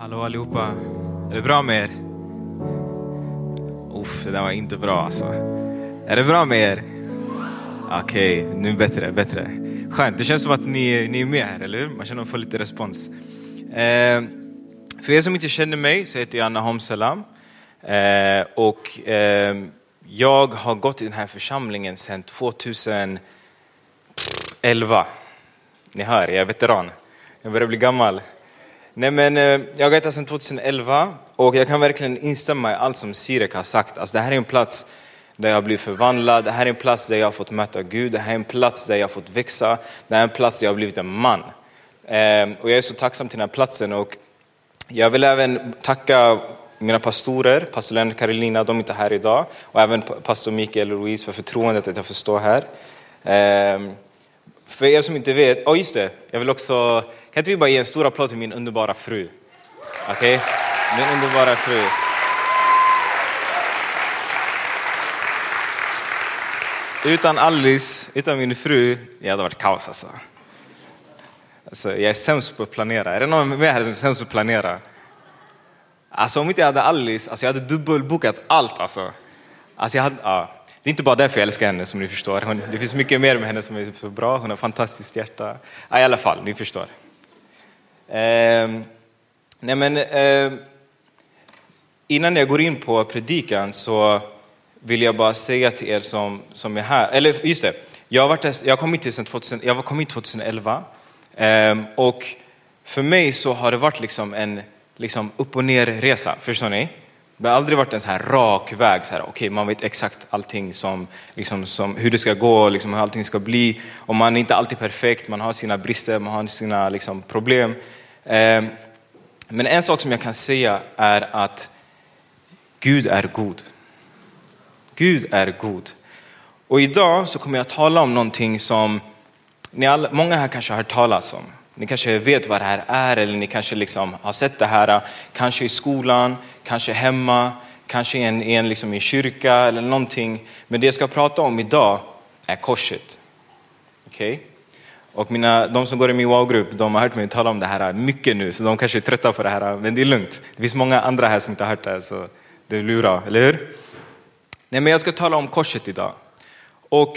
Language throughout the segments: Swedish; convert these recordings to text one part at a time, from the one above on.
Hallå allihopa. Är det bra med er? Uff, det där var inte bra alltså. Är det bra med er? Okej, okay, nu bättre, bättre. Skönt, det känns som att ni, ni är med här, eller hur? Man känner att man får lite respons. Eh, för er som inte känner mig så heter jag Anna Homsalam. Eh, och eh, jag har gått i den här församlingen sedan 2011. Ni hör, jag är veteran. Jag börjar bli gammal. Nej, men, eh, jag har gått sedan 2011 och jag kan verkligen instämma i allt som Sirek har sagt. Alltså, det här är en plats där jag blivit förvandlad, det här är en plats där jag har fått möta Gud, det här är en plats där jag har fått växa, det här är en plats där jag har blivit en man. Ehm, och jag är så tacksam till den här platsen och jag vill även tacka mina pastorer, pastor Lennart och Karolina, de är inte här idag, och även pastor Mikael och Louise för förtroendet att jag får stå här. Ehm, för er som inte vet, oh just det, jag vill också kan inte vi bara ge en stor applåd till min underbara fru? Okej? Okay? Min underbara fru. Utan Alice, utan min fru, det hade varit kaos alltså. alltså. Jag är sämst på att planera. Är det någon med här som är sämst på att planera? Alltså om inte jag hade Alice, alltså jag hade dubbelbokat allt alltså. alltså jag hade, ja. Det är inte bara därför jag älskar henne som ni förstår. Hon, det finns mycket mer med henne som är så bra. Hon har ett fantastiskt hjärta. Ja, I alla fall, ni förstår. Eh, nej men, eh, innan jag går in på predikan så vill jag bara säga till er som, som är här, eller just det, jag har, varit, jag kom hit, 2000, jag kom hit 2011 eh, och för mig så har det varit liksom en liksom upp och ner resa, förstår ni? Det har aldrig varit en så här rak väg, så här, okay, man vet exakt allting som, liksom, som, hur det ska gå, liksom, hur allting ska bli. Och man är inte alltid perfekt, man har sina brister, man har sina liksom, problem. Ehm, men en sak som jag kan säga är att Gud är god. Gud är god. Och idag så kommer jag tala om någonting som ni alla, många här kanske har hört talas om. Ni kanske vet vad det här är eller ni kanske liksom har sett det här, kanske i skolan, kanske hemma, kanske i en, i en, liksom i kyrka eller någonting. Men det jag ska prata om idag är korset. Okej? Okay? Och mina, de som går i min wow-grupp, de har hört mig tala om det här mycket nu, så de kanske är trötta på det här, men det är lugnt. Det finns många andra här som inte har hört det, så det är lura, eller hur? Nej, men jag ska tala om korset idag. Och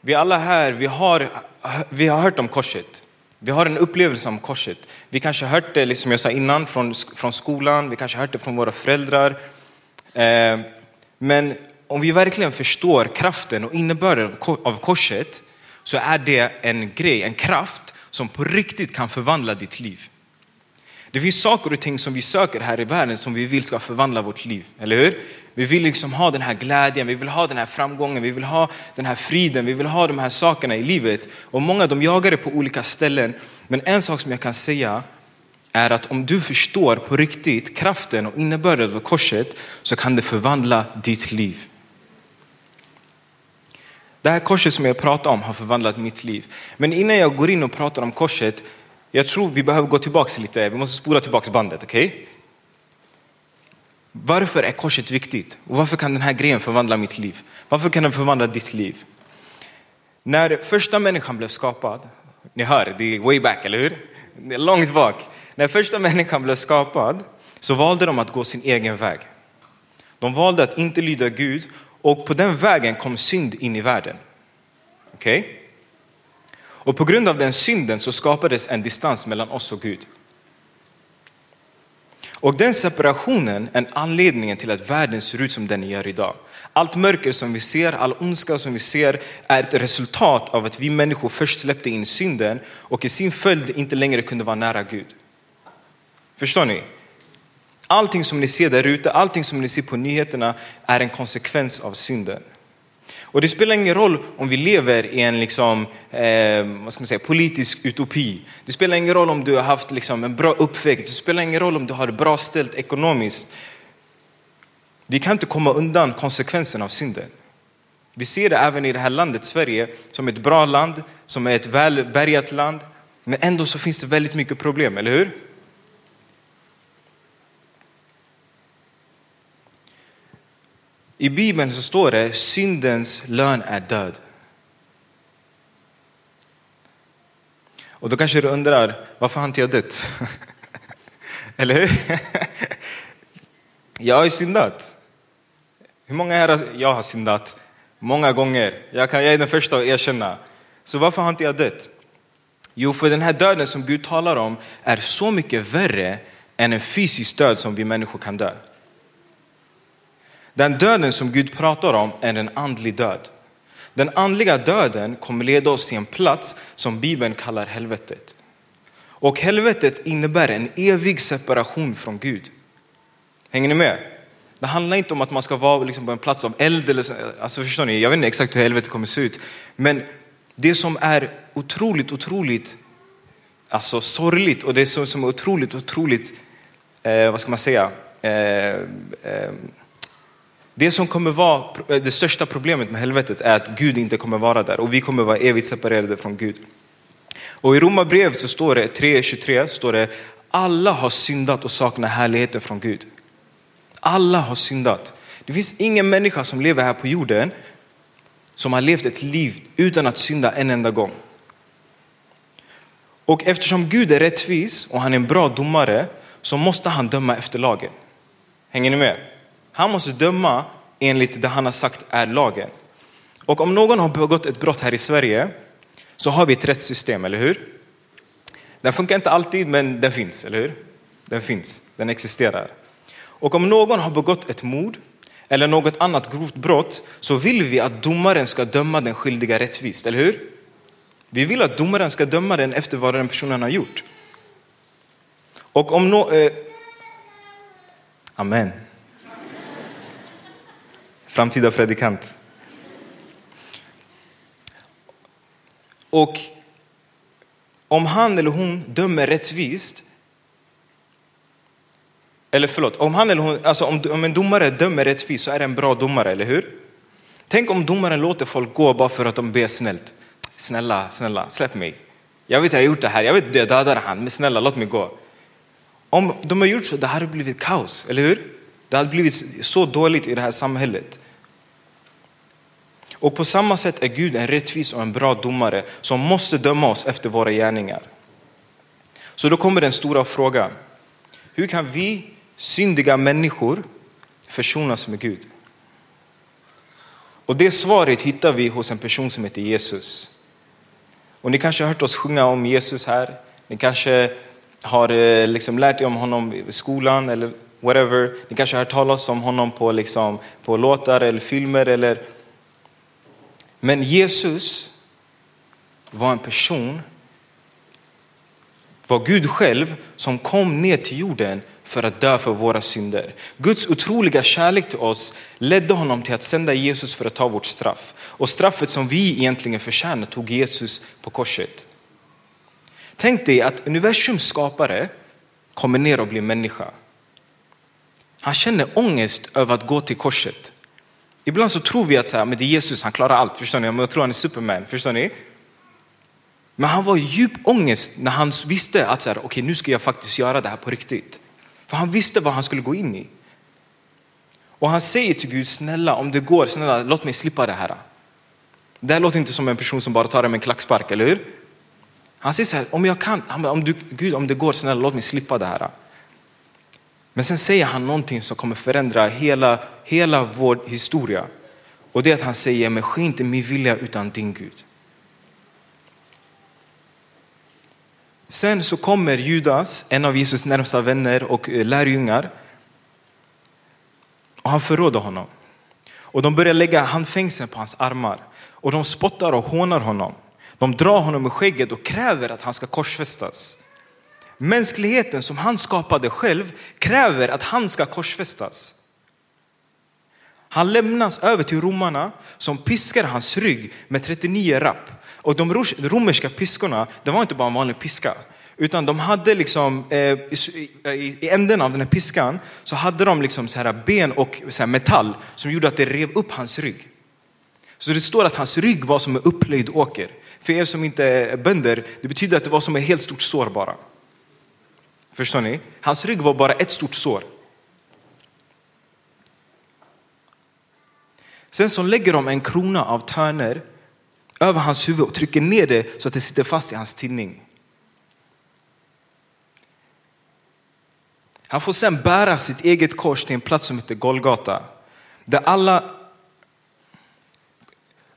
vi alla här, vi har, vi har hört om korset. Vi har en upplevelse om korset. Vi kanske har hört det, liksom jag sa innan, från, från skolan, vi kanske har hört det från våra föräldrar. Eh, men om vi verkligen förstår kraften och innebörden av korset, så är det en grej, en kraft som på riktigt kan förvandla ditt liv. Det finns saker och ting som vi söker här i världen som vi vill ska förvandla vårt liv, eller hur? Vi vill liksom ha den här glädjen, vi vill ha den här framgången, vi vill ha den här friden, vi vill ha de här sakerna i livet. Och många de jagar det på olika ställen. Men en sak som jag kan säga är att om du förstår på riktigt kraften och innebörden av korset så kan det förvandla ditt liv. Det här korset som jag pratar om har förvandlat mitt liv. Men innan jag går in och pratar om korset, jag tror vi behöver gå tillbaka lite, vi måste spola tillbaka bandet, okej? Okay? Varför är korset viktigt? Och varför kan den här grejen förvandla mitt liv? Varför kan den förvandla ditt liv? När första människan blev skapad, ni hör, det är way back, eller hur? Det är långt bak. När första människan blev skapad så valde de att gå sin egen väg. De valde att inte lyda Gud och på den vägen kom synd in i världen. Okej? Okay? Och på grund av den synden så skapades en distans mellan oss och Gud. Och den separationen är anledningen till att världen ser ut som den gör idag. Allt mörker som vi ser, all ondska som vi ser är ett resultat av att vi människor först släppte in synden och i sin följd inte längre kunde vara nära Gud. Förstår ni? Allting som ni ser där ute, allting som ni ser på nyheterna är en konsekvens av synden. Och det spelar ingen roll om vi lever i en liksom, eh, vad ska man säga, politisk utopi. Det spelar ingen roll om du har haft liksom, en bra uppväxt. Det spelar ingen roll om du har det bra ställt ekonomiskt. Vi kan inte komma undan konsekvensen av synden. Vi ser det även i det här landet Sverige som ett bra land, som är ett välbärgat land. Men ändå så finns det väldigt mycket problem, eller hur? I Bibeln så står det syndens lön är död. Och då kanske du undrar, varför har inte jag dött? Eller hur? Jag har ju syndat. Hur många här har, jag har syndat? Många gånger. Jag, kan, jag är den första att erkänna. Så varför har inte jag dött? Jo, för den här döden som Gud talar om är så mycket värre än en fysisk död som vi människor kan dö. Den döden som Gud pratar om är en andlig död. Den andliga döden kommer leda oss till en plats som Bibeln kallar helvetet. Och helvetet innebär en evig separation från Gud. Hänger ni med? Det handlar inte om att man ska vara liksom på en plats av eld. Eller, alltså förstår ni? Jag vet inte exakt hur helvetet kommer se ut. Men det som är otroligt, otroligt alltså sorgligt och det som är otroligt, otroligt, eh, vad ska man säga, eh, eh, det som kommer vara eh, det största problemet med helvetet är att Gud inte kommer vara där och vi kommer vara evigt separerade från Gud. Och i Romarbrevet så står det 3.23 står det alla har syndat och saknar härligheten från Gud. Alla har syndat. Det finns ingen människa som lever här på jorden som har levt ett liv utan att synda en enda gång. Och eftersom Gud är rättvis och han är en bra domare så måste han döma efter lagen. Hänger ni med? Han måste döma enligt det han har sagt är lagen. Och om någon har begått ett brott här i Sverige så har vi ett rättssystem, eller hur? Den funkar inte alltid, men den finns, eller hur? Den finns, den existerar. Och om någon har begått ett mord eller något annat grovt brott så vill vi att domaren ska döma den skyldiga rättvist, eller hur? Vi vill att domaren ska döma den efter vad den personen har gjort. Och om no eh, Amen. Framtida predikant. Och om han eller hon dömer rättvist, eller förlåt, om, han eller hon, alltså om, om en domare dömer rättvist så är det en bra domare, eller hur? Tänk om domaren låter folk gå bara för att de ber snällt. Snälla, snälla, släpp mig. Jag vet att jag har gjort det här, jag vet att jag dödade han, men snälla låt mig gå. Om de har gjort så, det hade blivit kaos, eller hur? Det hade blivit så dåligt i det här samhället. Och på samma sätt är Gud en rättvis och en bra domare som måste döma oss efter våra gärningar. Så då kommer den stora frågan. Hur kan vi syndiga människor försonas med Gud? Och det svaret hittar vi hos en person som heter Jesus. Och ni kanske har hört oss sjunga om Jesus här. Ni kanske har eh, liksom lärt er om honom i skolan eller whatever. Ni kanske har hört talas om honom på, liksom, på låtar eller filmer eller men Jesus var en person, var Gud själv som kom ner till jorden för att dö för våra synder. Guds otroliga kärlek till oss ledde honom till att sända Jesus för att ta vårt straff. Och straffet som vi egentligen förtjänar tog Jesus på korset. Tänk dig att universums skapare kommer ner och blir människa. Han känner ångest över att gå till korset. Ibland så tror vi att så här, men det är Jesus, han klarar allt. Förstår ni? Jag tror han är superman. Förstår ni? Men han var i djup ångest när han visste att så här, okay, nu ska jag faktiskt göra det här på riktigt. För han visste vad han skulle gå in i. Och han säger till Gud, snälla om det går, snälla låt mig slippa det här. Det här låter inte som en person som bara tar det med en klackspark, eller hur? Han säger så här, om jag kan, om du, Gud om det går, snälla låt mig slippa det här. Men sen säger han någonting som kommer förändra hela, hela vår historia. Och det är att han säger, men ske inte min vilja utan din Gud. Sen så kommer Judas, en av Jesus närmsta vänner och eh, lärjungar. Och han förråder honom. Och de börjar lägga handfängseln på hans armar. Och de spottar och hånar honom. De drar honom i skägget och kräver att han ska korsfästas. Mänskligheten som han skapade själv kräver att han ska korsfästas. Han lämnas över till romarna som piskar hans rygg med 39 rapp. Och de romerska piskorna, det var inte bara en vanlig piska. Utan de hade liksom, eh, i, änden av den här piskan så hade de liksom så här ben och så här metall som gjorde att det rev upp hans rygg. Så det står att hans rygg var som en upplöjd åker. För er som inte är bönder, det betyder att det var som ett helt stort sår bara. Förstår ni? Hans rygg var bara ett stort sår. Sen så lägger de en krona av törner över hans huvud och trycker ner det så att det sitter fast i hans tinning. Han får sen bära sitt eget kors till en plats som heter Golgata. Där alla...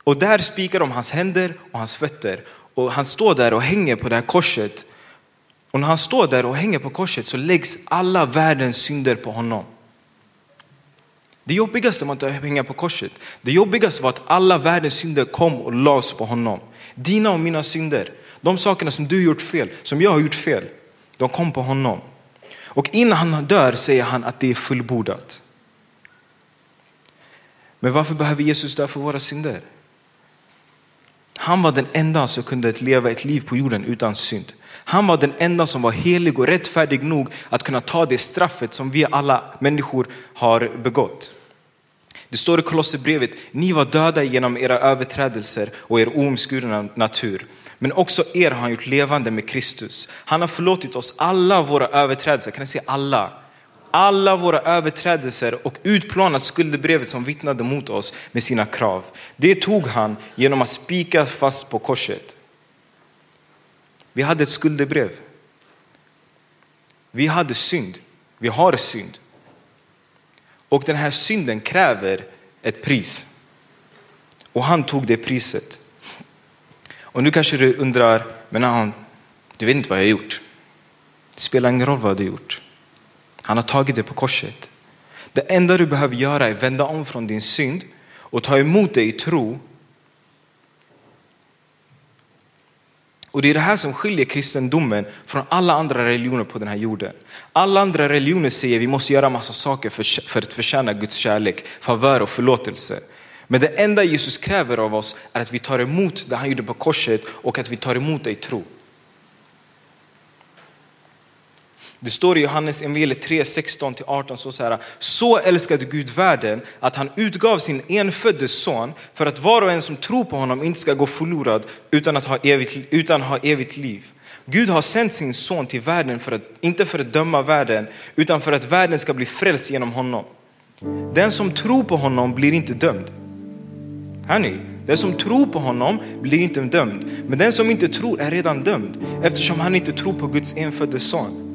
Och där spikar de hans händer och hans fötter. Och han står där och hänger på det här korset. Och när han står där och hänger på korset så läggs alla världens synder på honom. Det jobbigaste var inte att hänga på korset. Det jobbigaste var att alla världens synder kom och lades på honom. Dina och mina synder, de sakerna som du gjort fel, som jag har gjort fel, de kom på honom. Och innan han dör säger han att det är fullbordat. Men varför behöver Jesus dö för våra synder? Han var den enda som kunde leva ett liv på jorden utan synd. Han var den enda som var helig och rättfärdig nog att kunna ta det straffet som vi alla människor har begått. Det står i Kolosserbrevet, ni var döda genom era överträdelser och er oomskurna natur. Men också er har han gjort levande med Kristus. Han har förlåtit oss alla våra överträdelser, kan ni säga alla? Alla våra överträdelser och utplånat skuldebrevet som vittnade mot oss med sina krav. Det tog han genom att spika fast på korset. Vi hade ett skuldebrev. Vi hade synd. Vi har synd. Och den här synden kräver ett pris. Och han tog det priset. Och nu kanske du undrar, men han, du vet inte vad jag har gjort. Det spelar ingen roll vad du har gjort. Han har tagit det på korset. Det enda du behöver göra är vända om från din synd och ta emot det i tro. Och det är det här som skiljer kristendomen från alla andra religioner på den här jorden. Alla andra religioner säger att vi måste göra massa saker för, för att förtjäna Guds kärlek, favör och förlåtelse. Men det enda Jesus kräver av oss är att vi tar emot det han gjorde på korset och att vi tar emot det i tro. Det står i Johannes evangeliet 3, 16-18 så, så här. Så älskade Gud världen att han utgav sin enfödde son för att var och en som tror på honom inte ska gå förlorad utan att ha evigt, utan ha evigt liv. Gud har sänt sin son till världen, för att, inte för att döma världen, utan för att världen ska bli frälst genom honom. Den som tror på honom blir inte dömd. Hör ni? Den som tror på honom blir inte dömd. Men den som inte tror är redan dömd eftersom han inte tror på Guds enfödde son.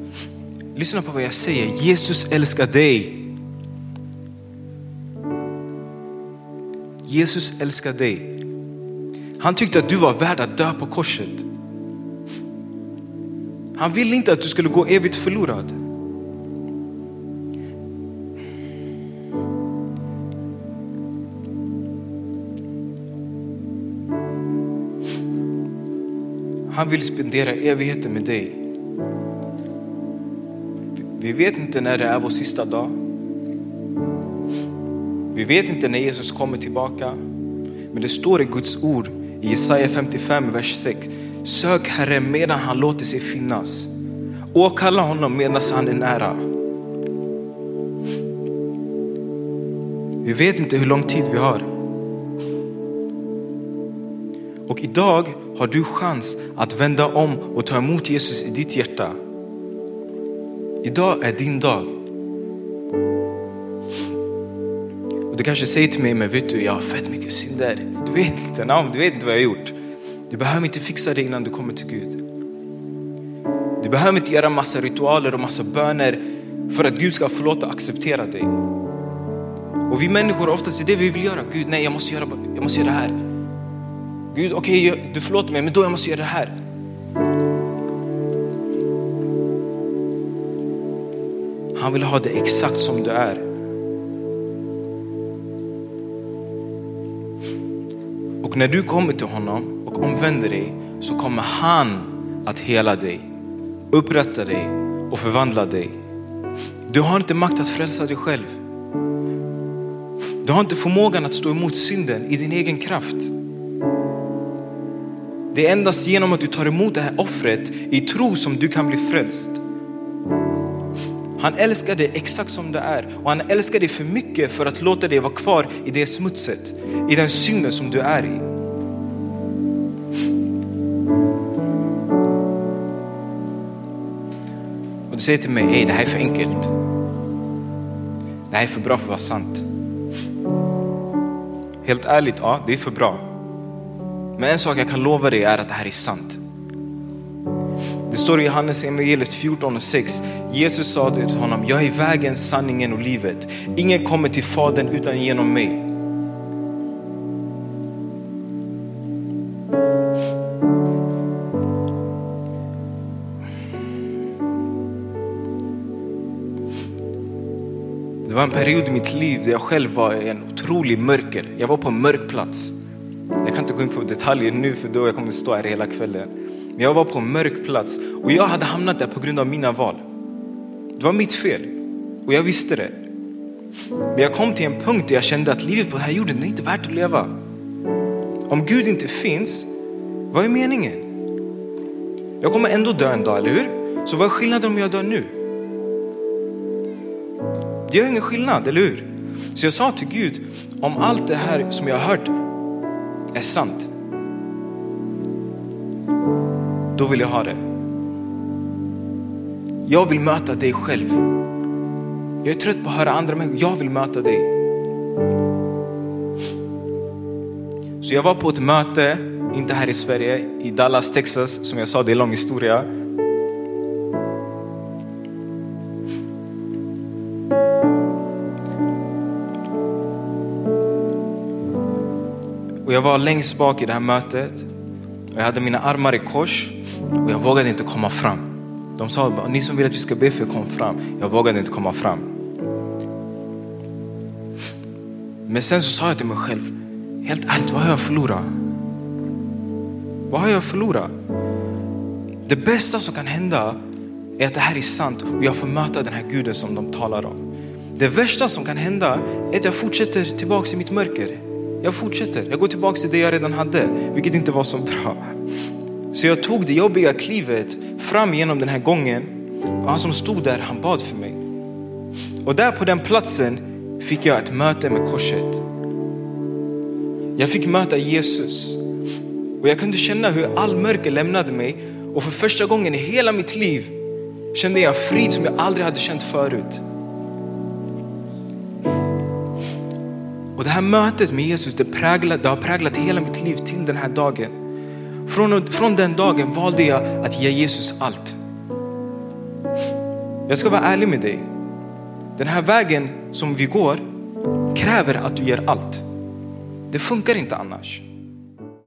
Lyssna på vad jag säger. Jesus älskar dig. Jesus älskar dig. Han tyckte att du var värd att dö på korset. Han ville inte att du skulle gå evigt förlorad. Han vill spendera evigheten med dig. Vi vet inte när det är vår sista dag. Vi vet inte när Jesus kommer tillbaka. Men det står i Guds ord i Jesaja 55, vers 6. Sök Herren medan han låter sig finnas. Åkalla honom medan han är nära. Vi vet inte hur lång tid vi har. Och idag har du chans att vända om och ta emot Jesus i ditt hjärta. Idag är din dag. Och du kanske säger till mig, men vet du, jag har fett mycket synder. Du vet inte, namn, du vet inte vad jag har gjort. Du behöver inte fixa det innan du kommer till Gud. Du behöver inte göra massa ritualer och massa böner för att Gud ska förlåta och acceptera dig. Och vi människor oftast är det vi vill göra. Gud, nej jag måste göra, jag måste göra det här. Gud, okej okay, du förlåter mig, men då jag måste göra det här. Han vill ha dig exakt som du är. Och när du kommer till honom och omvänder dig så kommer han att hela dig, upprätta dig och förvandla dig. Du har inte makt att frälsa dig själv. Du har inte förmågan att stå emot synden i din egen kraft. Det är endast genom att du tar emot det här offret i tro som du kan bli frälst. Han älskar dig exakt som du är och han älskar dig för mycket för att låta dig vara kvar i det smutset, i den synden som du är i. Och du säger till mig, hej det här är för enkelt. Det här är för bra för att vara sant. Helt ärligt, ja det är för bra. Men en sak jag kan lova dig är att det här är sant. Det står i Johannes evangeliet 14 och 6. Jesus sa till honom, jag är vägen, sanningen och livet. Ingen kommer till Fadern utan genom mig. Det var en period i mitt liv där jag själv var i en otrolig mörker. Jag var på en mörk plats. Jag kan inte gå in på detaljer nu för då jag kommer stå här hela kvällen. Men jag var på en mörk plats och jag hade hamnat där på grund av mina val. Det var mitt fel och jag visste det. Men jag kom till en punkt där jag kände att livet på den här jorden är inte värt att leva. Om Gud inte finns, vad är meningen? Jag kommer ändå dö en dag, eller hur? Så vad är skillnaden om jag dör nu? Det gör ingen skillnad, eller hur? Så jag sa till Gud, om allt det här som jag har hört är sant, då vill jag ha det. Jag vill möta dig själv. Jag är trött på att höra andra människor, jag vill möta dig. Så jag var på ett möte, inte här i Sverige, i Dallas, Texas. Som jag sa, det är en lång historia. Och jag var längst bak i det här mötet. Och jag hade mina armar i kors och jag vågade inte komma fram. De sa, ni som vill att vi ska be för kom fram. Jag vågade inte komma fram. Men sen så sa jag till mig själv, helt ärligt, vad har jag förlorat? Vad har jag förlorat? Det bästa som kan hända är att det här är sant och jag får möta den här guden som de talar om. Det värsta som kan hända är att jag fortsätter tillbaka i mitt mörker. Jag fortsätter, jag går tillbaka till det jag redan hade, vilket inte var så bra. Så jag tog det jobbiga klivet fram genom den här gången och han som stod där, han bad för mig. Och där på den platsen fick jag ett möte med korset. Jag fick möta Jesus och jag kunde känna hur all mörker lämnade mig och för första gången i hela mitt liv kände jag frid som jag aldrig hade känt förut. Och det här mötet med Jesus, det, präglade, det har präglat hela mitt liv till den här dagen. Från, från den dagen valde jag att ge Jesus allt. Jag ska vara ärlig med dig. Den här vägen som vi går kräver att du ger allt. Det funkar inte annars.